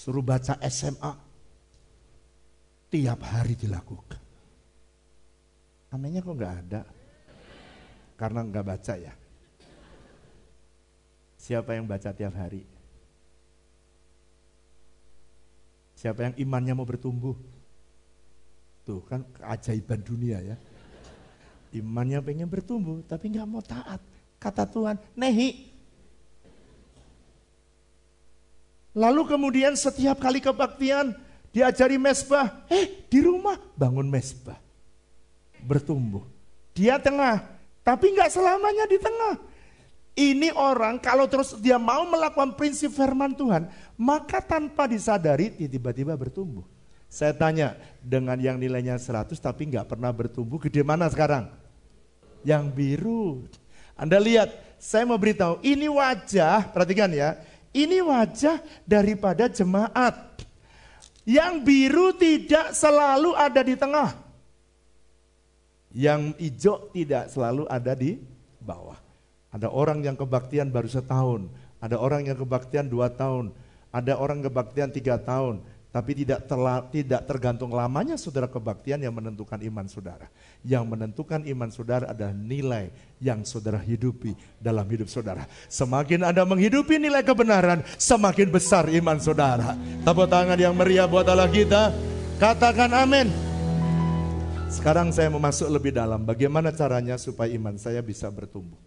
Speaker 1: Suruh baca SMA tiap hari dilakukan. Anehnya kok nggak ada? Karena nggak baca ya. Siapa yang baca tiap hari? Siapa yang imannya mau bertumbuh? Tuh kan keajaiban dunia ya. Imannya pengen bertumbuh tapi nggak mau taat. Kata Tuhan, nehi. Lalu kemudian setiap kali kebaktian, Diajari mesbah, eh di rumah bangun mesbah. Bertumbuh. Dia tengah, tapi nggak selamanya di tengah. Ini orang kalau terus dia mau melakukan prinsip firman Tuhan, maka tanpa disadari tiba-tiba bertumbuh. Saya tanya, dengan yang nilainya 100 tapi nggak pernah bertumbuh, gede mana sekarang? Yang biru. Anda lihat, saya mau beritahu, ini wajah, perhatikan ya, ini wajah daripada jemaat. Yang biru tidak selalu ada di tengah. Yang hijau tidak selalu ada di bawah. Ada orang yang kebaktian baru setahun, ada orang yang kebaktian dua tahun, ada orang kebaktian tiga tahun, tapi tidak terla, tidak tergantung lamanya saudara kebaktian yang menentukan iman saudara. Yang menentukan iman saudara adalah nilai yang saudara hidupi dalam hidup saudara. Semakin Anda menghidupi nilai kebenaran, semakin besar iman saudara. Tepuk tangan yang meriah buat Allah kita. Katakan amin. Sekarang saya mau masuk lebih dalam. Bagaimana caranya supaya iman saya bisa bertumbuh.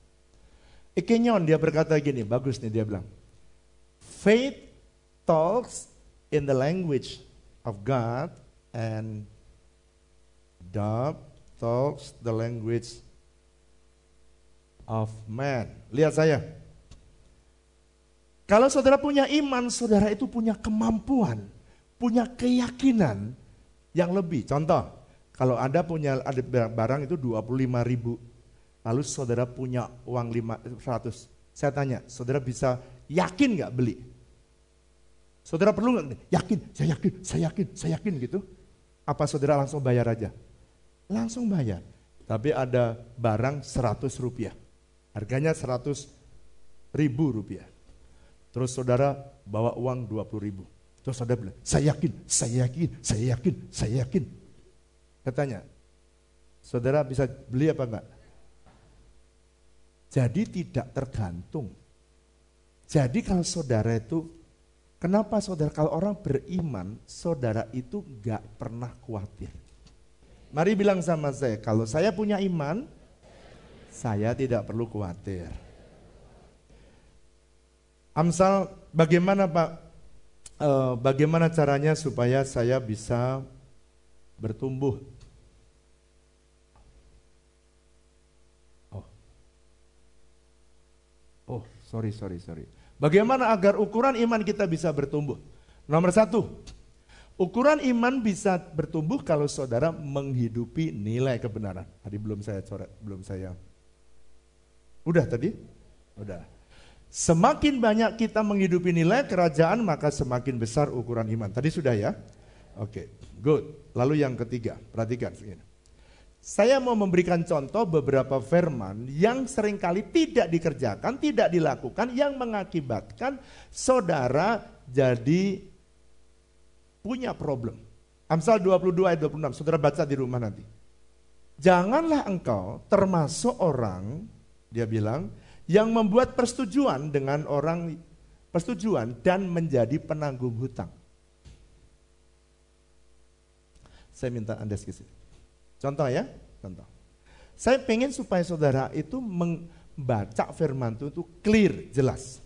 Speaker 1: Ikenyon dia berkata gini, bagus nih dia bilang. Faith talks in the language of God and dove talks the language of man. Lihat saya. Kalau saudara punya iman, saudara itu punya kemampuan, punya keyakinan yang lebih. Contoh, kalau Anda punya ada barang itu 25 ribu, lalu saudara punya uang 500, saya tanya, saudara bisa yakin nggak beli? Saudara perlu nggak? Yakin, saya yakin, saya yakin, saya yakin gitu. Apa saudara langsung bayar aja? Langsung bayar. Tapi ada barang 100 rupiah. Harganya 100 ribu rupiah. Terus saudara bawa uang 20 ribu. Terus saudara bilang, saya yakin, saya yakin, saya yakin, saya yakin. Katanya, saudara bisa beli apa enggak? Jadi tidak tergantung. Jadi kalau saudara itu Kenapa saudara, kalau orang beriman, saudara itu gak pernah khawatir. Mari bilang sama saya, kalau saya punya iman, saya tidak perlu khawatir. Amsal, bagaimana Pak? E, bagaimana caranya supaya saya bisa bertumbuh? Oh, oh, sorry, sorry, sorry. Bagaimana agar ukuran iman kita bisa bertumbuh? Nomor satu, ukuran iman bisa bertumbuh kalau saudara menghidupi nilai kebenaran. Tadi belum saya coret, belum saya. Udah tadi? Udah. Semakin banyak kita menghidupi nilai kerajaan, maka semakin besar ukuran iman. Tadi sudah ya? Oke, okay, good. Lalu yang ketiga, perhatikan. Saya mau memberikan contoh beberapa firman yang sering kali tidak dikerjakan, tidak dilakukan, yang mengakibatkan saudara jadi punya problem. Amsal 22 ayat 26, saudara baca di rumah nanti. Janganlah engkau termasuk orang, dia bilang, yang membuat persetujuan dengan orang persetujuan dan menjadi penanggung hutang. Saya minta Anda sini. Contoh ya, contoh. Saya pengen supaya saudara itu membaca firman Tuhan itu clear, jelas.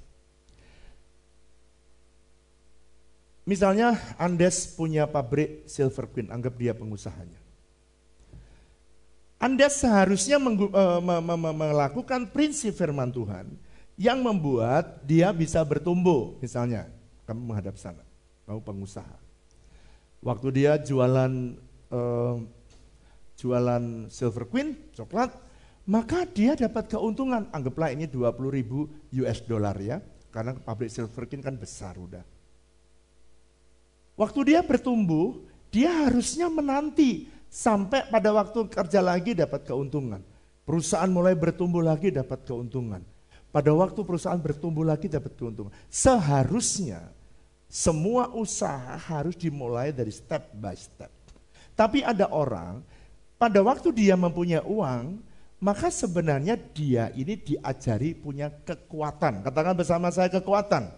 Speaker 1: Misalnya Andes punya pabrik Silver Queen, anggap dia pengusahanya. Anda seharusnya uh, melakukan prinsip firman Tuhan yang membuat dia bisa bertumbuh. Misalnya, kamu menghadap sana, kamu pengusaha. Waktu dia jualan uh, jualan Silver Queen, coklat, maka dia dapat keuntungan. Anggaplah ini 20 ribu US dollar ya, karena pabrik Silver Queen kan besar udah. Waktu dia bertumbuh, dia harusnya menanti sampai pada waktu kerja lagi dapat keuntungan. Perusahaan mulai bertumbuh lagi dapat keuntungan. Pada waktu perusahaan bertumbuh lagi dapat keuntungan. Seharusnya semua usaha harus dimulai dari step by step. Tapi ada orang pada waktu dia mempunyai uang, maka sebenarnya dia ini diajari punya kekuatan. Katakan bersama saya kekuatan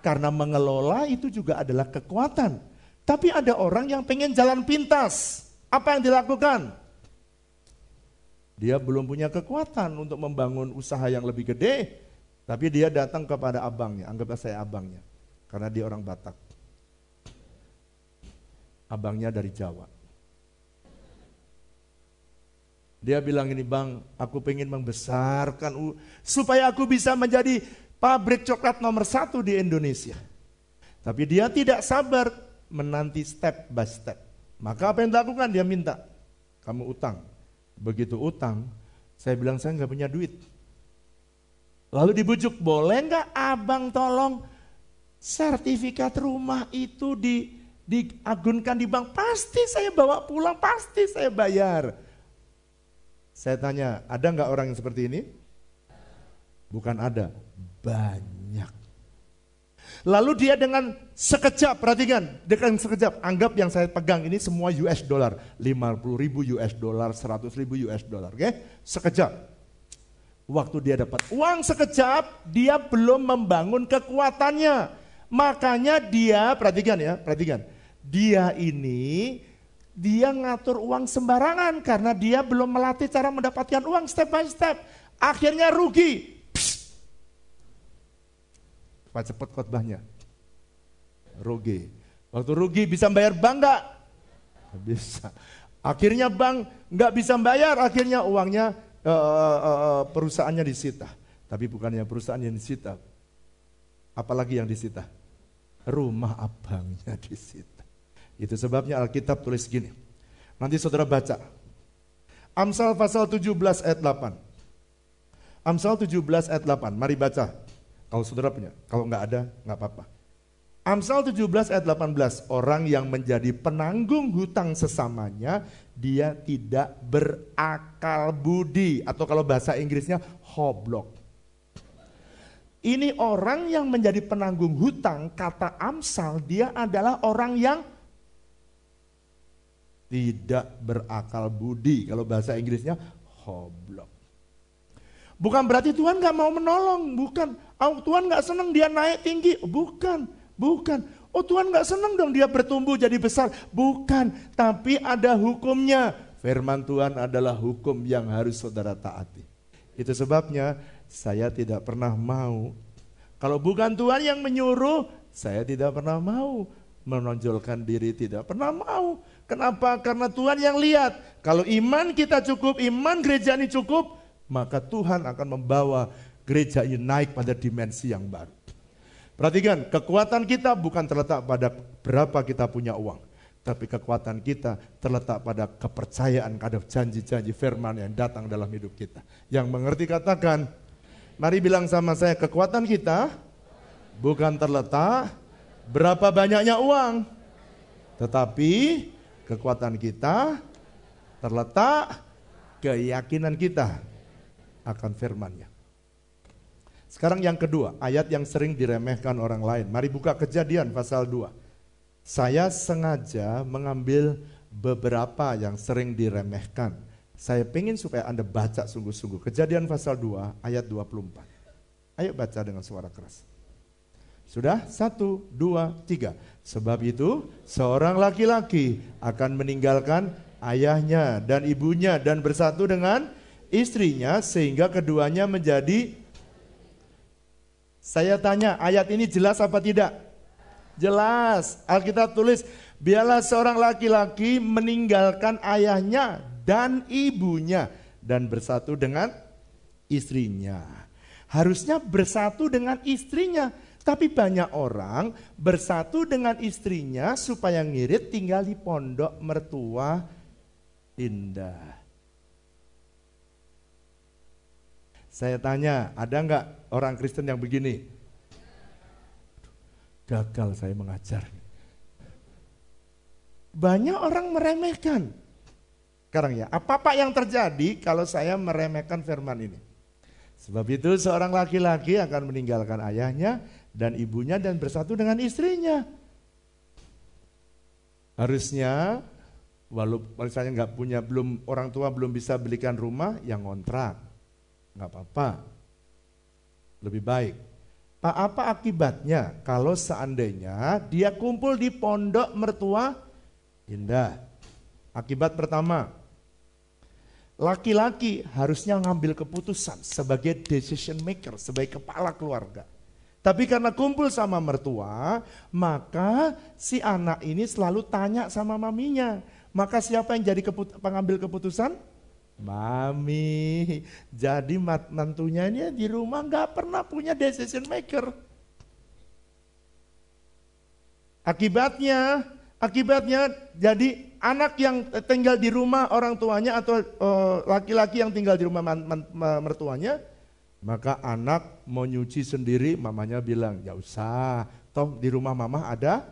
Speaker 1: karena mengelola itu juga adalah kekuatan. Tapi ada orang yang pengen jalan pintas. Apa yang dilakukan? Dia belum punya kekuatan untuk membangun usaha yang lebih gede. Tapi dia datang kepada abangnya, anggaplah saya abangnya. Karena dia orang Batak. Abangnya dari Jawa. Dia bilang ini bang, aku pengen membesarkan supaya aku bisa menjadi pabrik coklat nomor satu di Indonesia. Tapi dia tidak sabar menanti step by step. Maka apa yang dilakukan? Dia minta, kamu utang. Begitu utang, saya bilang saya nggak punya duit. Lalu dibujuk, boleh nggak abang tolong sertifikat rumah itu di diagunkan di bank? Pasti saya bawa pulang, pasti saya bayar. Saya tanya, ada nggak orang yang seperti ini? Bukan ada, banyak. Lalu dia dengan sekejap, perhatikan, dengan sekejap, anggap yang saya pegang ini semua US dollar. 50 ribu US dollar, 100 ribu US dollar, oke? Okay? Sekejap. Waktu dia dapat uang sekejap, dia belum membangun kekuatannya. Makanya dia, perhatikan ya, perhatikan. Dia ini, dia ngatur uang sembarangan karena dia belum melatih cara mendapatkan uang step by step. Akhirnya rugi, Cepat cepat khotbahnya. Rugi. Waktu rugi bisa bayar bank nggak? Bisa. Akhirnya bank nggak bisa bayar, akhirnya uangnya uh, uh, uh, perusahaannya disita. Tapi bukannya perusahaan yang disita. Apalagi yang disita? Rumah abangnya disita. Itu sebabnya Alkitab tulis gini. Nanti saudara baca. Amsal pasal 17 ayat 8. Amsal 17 ayat 8. Mari baca. Kalau saudara punya, kalau nggak ada, nggak apa-apa. Amsal 17 ayat 18, orang yang menjadi penanggung hutang sesamanya, dia tidak berakal budi. Atau kalau bahasa Inggrisnya, hoblok. Ini orang yang menjadi penanggung hutang, kata Amsal, dia adalah orang yang tidak berakal budi. Kalau bahasa Inggrisnya, hoblok. Bukan berarti Tuhan nggak mau menolong, bukan. Oh, Tuhan nggak senang dia naik tinggi, bukan, bukan. Oh Tuhan nggak senang dong dia bertumbuh jadi besar, bukan. Tapi ada hukumnya. Firman Tuhan adalah hukum yang harus saudara taati. Itu sebabnya saya tidak pernah mau. Kalau bukan Tuhan yang menyuruh, saya tidak pernah mau menonjolkan diri tidak pernah mau. Kenapa? Karena Tuhan yang lihat. Kalau iman kita cukup, iman gereja ini cukup, maka Tuhan akan membawa gereja ini naik pada dimensi yang baru. Perhatikan, kekuatan kita bukan terletak pada berapa kita punya uang. Tapi kekuatan kita terletak pada kepercayaan pada janji-janji firman yang datang dalam hidup kita. Yang mengerti katakan, mari bilang sama saya, kekuatan kita bukan terletak berapa banyaknya uang. Tetapi kekuatan kita terletak keyakinan kita akan firmannya. Sekarang yang kedua, ayat yang sering diremehkan orang lain. Mari buka kejadian pasal 2. Saya sengaja mengambil beberapa yang sering diremehkan. Saya ingin supaya Anda baca sungguh-sungguh. Kejadian pasal 2 ayat 24. Ayo baca dengan suara keras. Sudah? Satu, dua, tiga. Sebab itu seorang laki-laki akan meninggalkan ayahnya dan ibunya dan bersatu dengan istrinya sehingga keduanya menjadi Saya tanya, ayat ini jelas apa tidak? Jelas. Alkitab tulis, biarlah seorang laki-laki meninggalkan ayahnya dan ibunya dan bersatu dengan istrinya. Harusnya bersatu dengan istrinya. Tapi banyak orang bersatu dengan istrinya supaya ngirit tinggal di pondok mertua indah. Saya tanya, ada nggak orang Kristen yang begini? Gagal saya mengajar. Banyak orang meremehkan. Sekarang ya, apa-apa yang terjadi kalau saya meremehkan firman ini? Sebab itu seorang laki-laki akan meninggalkan ayahnya dan ibunya dan bersatu dengan istrinya. Harusnya walaupun misalnya nggak punya belum orang tua belum bisa belikan rumah yang ngontrak. Nggak apa-apa. Lebih baik. Pak apa akibatnya? Kalau seandainya dia kumpul di pondok mertua indah. Akibat pertama laki-laki harusnya ngambil keputusan sebagai decision maker sebagai kepala keluarga tapi karena kumpul sama mertua, maka si anak ini selalu tanya sama maminya. Maka siapa yang jadi keput pengambil keputusan? Mami. Jadi mantunya ini di rumah nggak pernah punya decision maker. Akibatnya, akibatnya jadi anak yang tinggal di rumah orang tuanya atau eh, laki-laki uh, yang tinggal di rumah mertuanya maka anak mau nyuci sendiri, mamanya bilang, ya usah, toh di rumah mama ada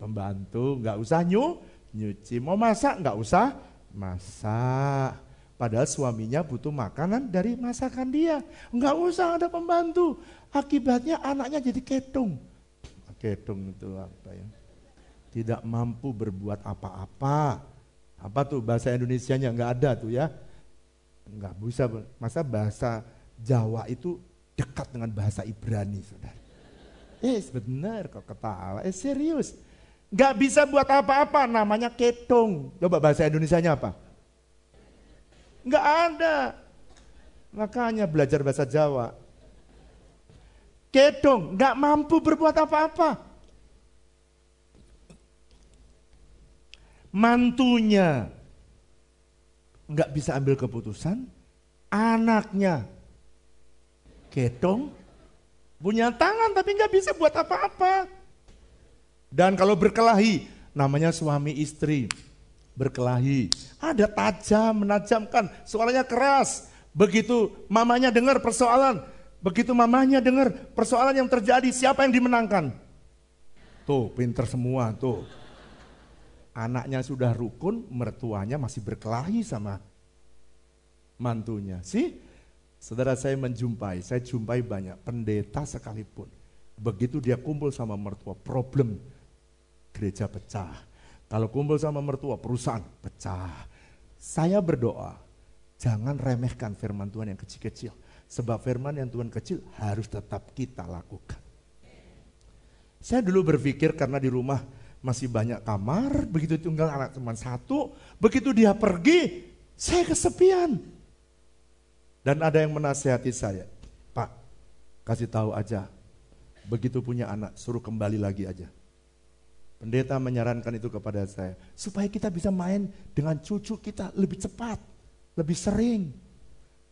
Speaker 1: pembantu, nggak usah nyu, nyuci. Mau masak nggak usah masak. Padahal suaminya butuh makanan dari masakan dia. Nggak usah ada pembantu. Akibatnya anaknya jadi ketung. Ketung itu apa ya? Tidak mampu berbuat apa-apa. Apa tuh bahasa Indonesia-nya nggak ada tuh ya? Nggak bisa. Masa bahasa Jawa itu dekat dengan bahasa Ibrani, saudara. Eh, benar kok ketawa. Eh, serius. Gak bisa buat apa-apa, namanya ketong. Coba bahasa Indonesia-nya apa? Gak ada. Makanya belajar bahasa Jawa. Ketong, gak mampu berbuat apa-apa. Mantunya gak bisa ambil keputusan, anaknya Gedong punya tangan tapi nggak bisa buat apa-apa. Dan kalau berkelahi, namanya suami istri berkelahi. Ada tajam, menajamkan, suaranya keras. Begitu mamanya dengar persoalan, begitu mamanya dengar persoalan yang terjadi, siapa yang dimenangkan? Tuh, pinter semua tuh. Anaknya sudah rukun, mertuanya masih berkelahi sama mantunya. Sih, Saudara saya menjumpai, saya jumpai banyak pendeta sekalipun. Begitu dia kumpul sama mertua, problem gereja pecah. Kalau kumpul sama mertua, perusahaan pecah. Saya berdoa, jangan remehkan firman Tuhan yang kecil-kecil. Sebab firman yang Tuhan kecil harus tetap kita lakukan. Saya dulu berpikir karena di rumah masih banyak kamar, begitu tinggal anak teman satu, begitu dia pergi, saya kesepian. Dan ada yang menasehati saya, Pak, kasih tahu aja, begitu punya anak, suruh kembali lagi aja. Pendeta menyarankan itu kepada saya, supaya kita bisa main dengan cucu kita lebih cepat, lebih sering.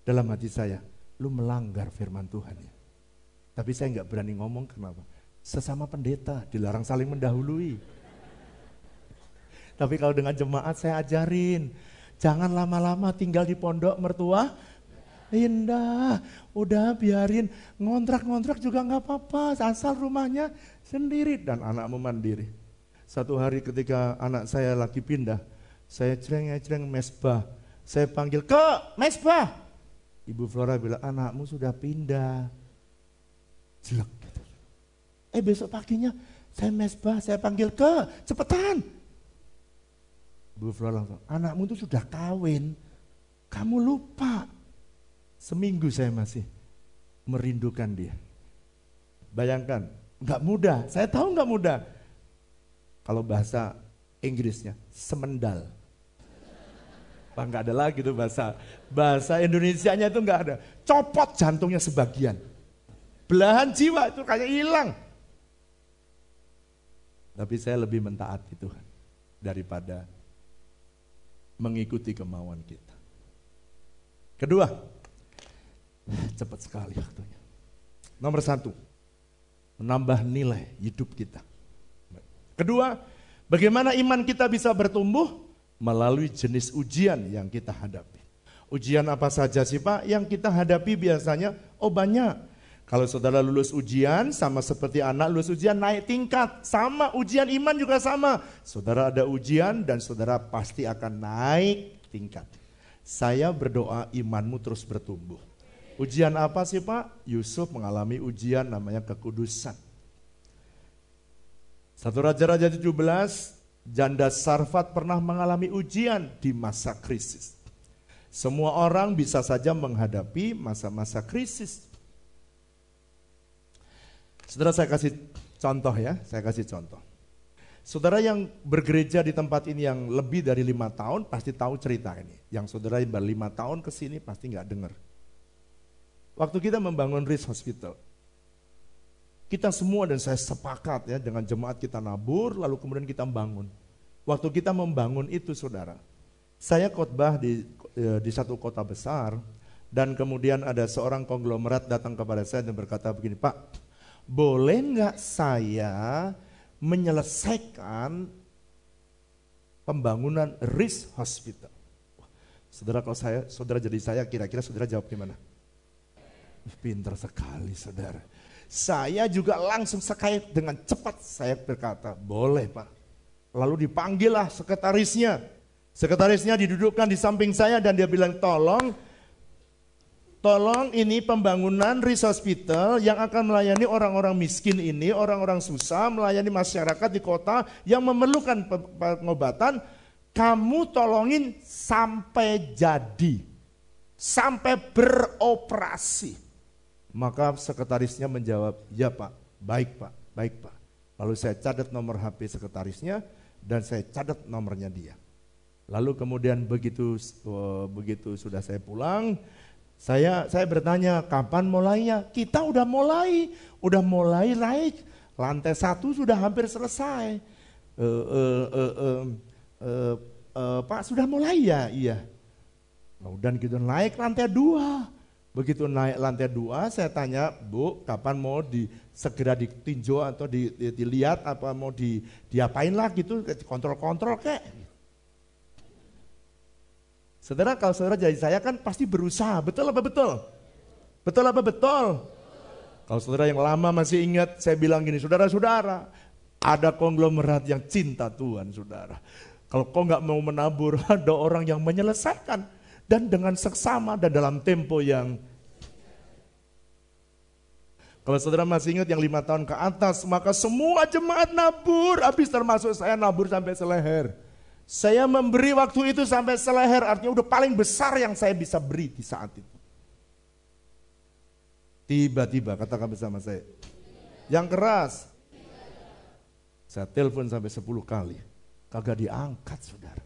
Speaker 1: Dalam hati saya, lu melanggar firman Tuhan ya. Tapi saya nggak berani ngomong kenapa. Sesama pendeta dilarang saling mendahului. Tapi kalau dengan jemaat saya ajarin, jangan lama-lama tinggal di pondok mertua, Indah, udah biarin ngontrak-ngontrak juga nggak apa-apa, asal rumahnya sendiri dan anakmu mandiri. Satu hari ketika anak saya lagi pindah, saya cereng-cereng mesbah, saya panggil ke mesbah. Ibu Flora bilang anakmu sudah pindah. Jelek gitu. Eh besok paginya saya mesbah, saya panggil ke cepetan. Ibu Flora langsung, anakmu itu sudah kawin, kamu lupa. Seminggu saya masih merindukan dia. Bayangkan, Nggak mudah, saya tahu nggak mudah. Kalau bahasa Inggrisnya, semendal. Pak nggak ada lagi tuh bahasa bahasa Indonesia-nya itu nggak ada. Copot jantungnya sebagian. Belahan jiwa itu kayak hilang. Tapi saya lebih mentaati Tuhan daripada mengikuti kemauan kita. Kedua, cepat sekali waktunya. Nomor satu, menambah nilai hidup kita. Kedua, bagaimana iman kita bisa bertumbuh? Melalui jenis ujian yang kita hadapi. Ujian apa saja sih Pak? Yang kita hadapi biasanya, oh banyak. Kalau saudara lulus ujian, sama seperti anak lulus ujian naik tingkat. Sama, ujian iman juga sama. Saudara ada ujian dan saudara pasti akan naik tingkat. Saya berdoa imanmu terus bertumbuh. Ujian apa sih Pak? Yusuf mengalami ujian namanya kekudusan. Satu Raja-Raja 17, janda Sarfat pernah mengalami ujian di masa krisis. Semua orang bisa saja menghadapi masa-masa krisis. Saudara saya kasih contoh ya, saya kasih contoh. Saudara yang bergereja di tempat ini yang lebih dari lima tahun pasti tahu cerita ini. Yang saudara yang berlima tahun ke sini pasti nggak dengar. Waktu kita membangun RIS Hospital, kita semua dan saya sepakat ya dengan jemaat kita nabur, lalu kemudian kita membangun. Waktu kita membangun itu saudara, saya khotbah di, e, di satu kota besar, dan kemudian ada seorang konglomerat datang kepada saya dan berkata begini, Pak, boleh nggak saya menyelesaikan pembangunan RIS Hospital? Saudara kalau saya, saudara jadi saya, kira-kira saudara jawab gimana? Pintar sekali saudara. Saya juga langsung sekait dengan cepat saya berkata, boleh pak. Lalu dipanggillah sekretarisnya. Sekretarisnya didudukkan di samping saya dan dia bilang, tolong, tolong ini pembangunan RIS Hospital yang akan melayani orang-orang miskin ini, orang-orang susah, melayani masyarakat di kota yang memerlukan pengobatan, kamu tolongin sampai jadi, sampai beroperasi. Maka sekretarisnya menjawab, ya pak, baik pak, baik pak. Lalu saya catat nomor HP sekretarisnya dan saya catat nomornya dia. Lalu kemudian begitu uh, begitu sudah saya pulang, saya saya bertanya kapan mulainya? Kita udah mulai, udah mulai naik. Lantai satu sudah hampir selesai. Uh, uh, uh, uh, uh, uh, Pak sudah mulai ya? Iya. Kemudian gitu naik lantai dua. Begitu naik lantai dua, saya tanya, Bu, kapan mau di segera ditinjau atau di, di, dilihat apa mau di diapain lah gitu, kontrol-kontrol kek. Saudara, kalau saudara jadi saya kan pasti berusaha, betul apa betul? Betul apa betul? Kalau saudara yang lama masih ingat, saya bilang gini, saudara-saudara, ada konglomerat yang cinta Tuhan, saudara. Kalau kau nggak mau menabur, ada orang yang menyelesaikan dan dengan seksama dan dalam tempo yang kalau saudara masih ingat yang lima tahun ke atas, maka semua jemaat nabur, habis termasuk saya nabur sampai seleher. Saya memberi waktu itu sampai seleher, artinya udah paling besar yang saya bisa beri di saat itu. Tiba-tiba, katakan bersama saya. Yang keras. Saya telepon sampai 10 kali. Kagak diangkat saudara.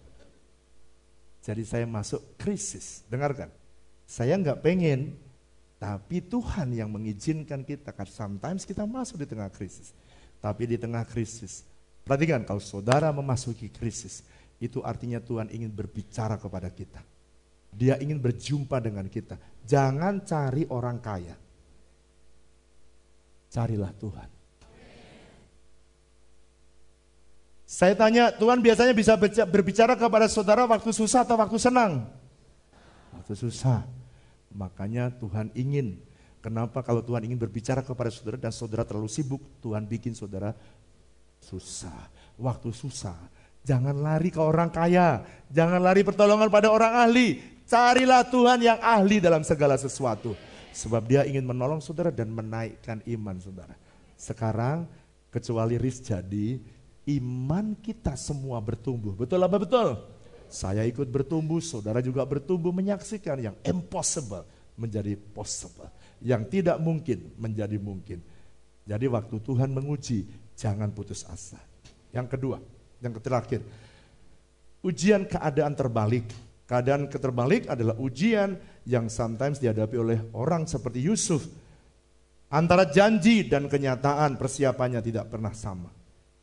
Speaker 1: Jadi saya masuk krisis. Dengarkan, saya nggak pengen, tapi Tuhan yang mengizinkan kita. Karena sometimes kita masuk di tengah krisis. Tapi di tengah krisis, perhatikan kalau saudara memasuki krisis, itu artinya Tuhan ingin berbicara kepada kita. Dia ingin berjumpa dengan kita. Jangan cari orang kaya. Carilah Tuhan. Saya tanya, Tuhan biasanya bisa berbicara kepada saudara waktu susah atau waktu senang? Waktu susah. Makanya Tuhan ingin. Kenapa kalau Tuhan ingin berbicara kepada saudara dan saudara terlalu sibuk, Tuhan bikin saudara susah. Waktu susah. Jangan lari ke orang kaya. Jangan lari pertolongan pada orang ahli. Carilah Tuhan yang ahli dalam segala sesuatu. Sebab dia ingin menolong saudara dan menaikkan iman saudara. Sekarang kecuali Riz jadi, iman kita semua bertumbuh. Betul apa betul? Saya ikut bertumbuh, saudara juga bertumbuh menyaksikan yang impossible menjadi possible. Yang tidak mungkin menjadi mungkin. Jadi waktu Tuhan menguji, jangan putus asa. Yang kedua, yang terakhir, ujian keadaan terbalik. Keadaan keterbalik adalah ujian yang sometimes dihadapi oleh orang seperti Yusuf. Antara janji dan kenyataan persiapannya tidak pernah sama.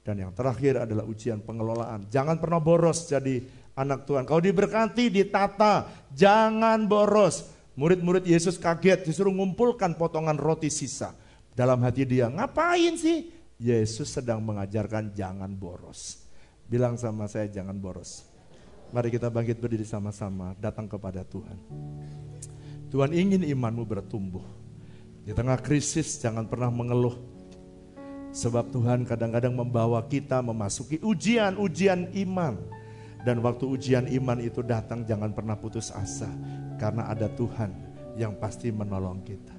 Speaker 1: Dan yang terakhir adalah ujian pengelolaan. Jangan pernah boros jadi anak Tuhan. Kalau diberkati, ditata, jangan boros. Murid-murid Yesus kaget, disuruh ngumpulkan potongan roti sisa. Dalam hati dia, ngapain sih? Yesus sedang mengajarkan jangan boros. Bilang sama saya jangan boros. Mari kita bangkit berdiri sama-sama, datang kepada Tuhan. Tuhan ingin imanmu bertumbuh. Di tengah krisis jangan pernah mengeluh. Sebab Tuhan kadang-kadang membawa kita memasuki ujian-ujian iman. Dan waktu ujian iman itu datang jangan pernah putus asa. Karena ada Tuhan yang pasti menolong kita.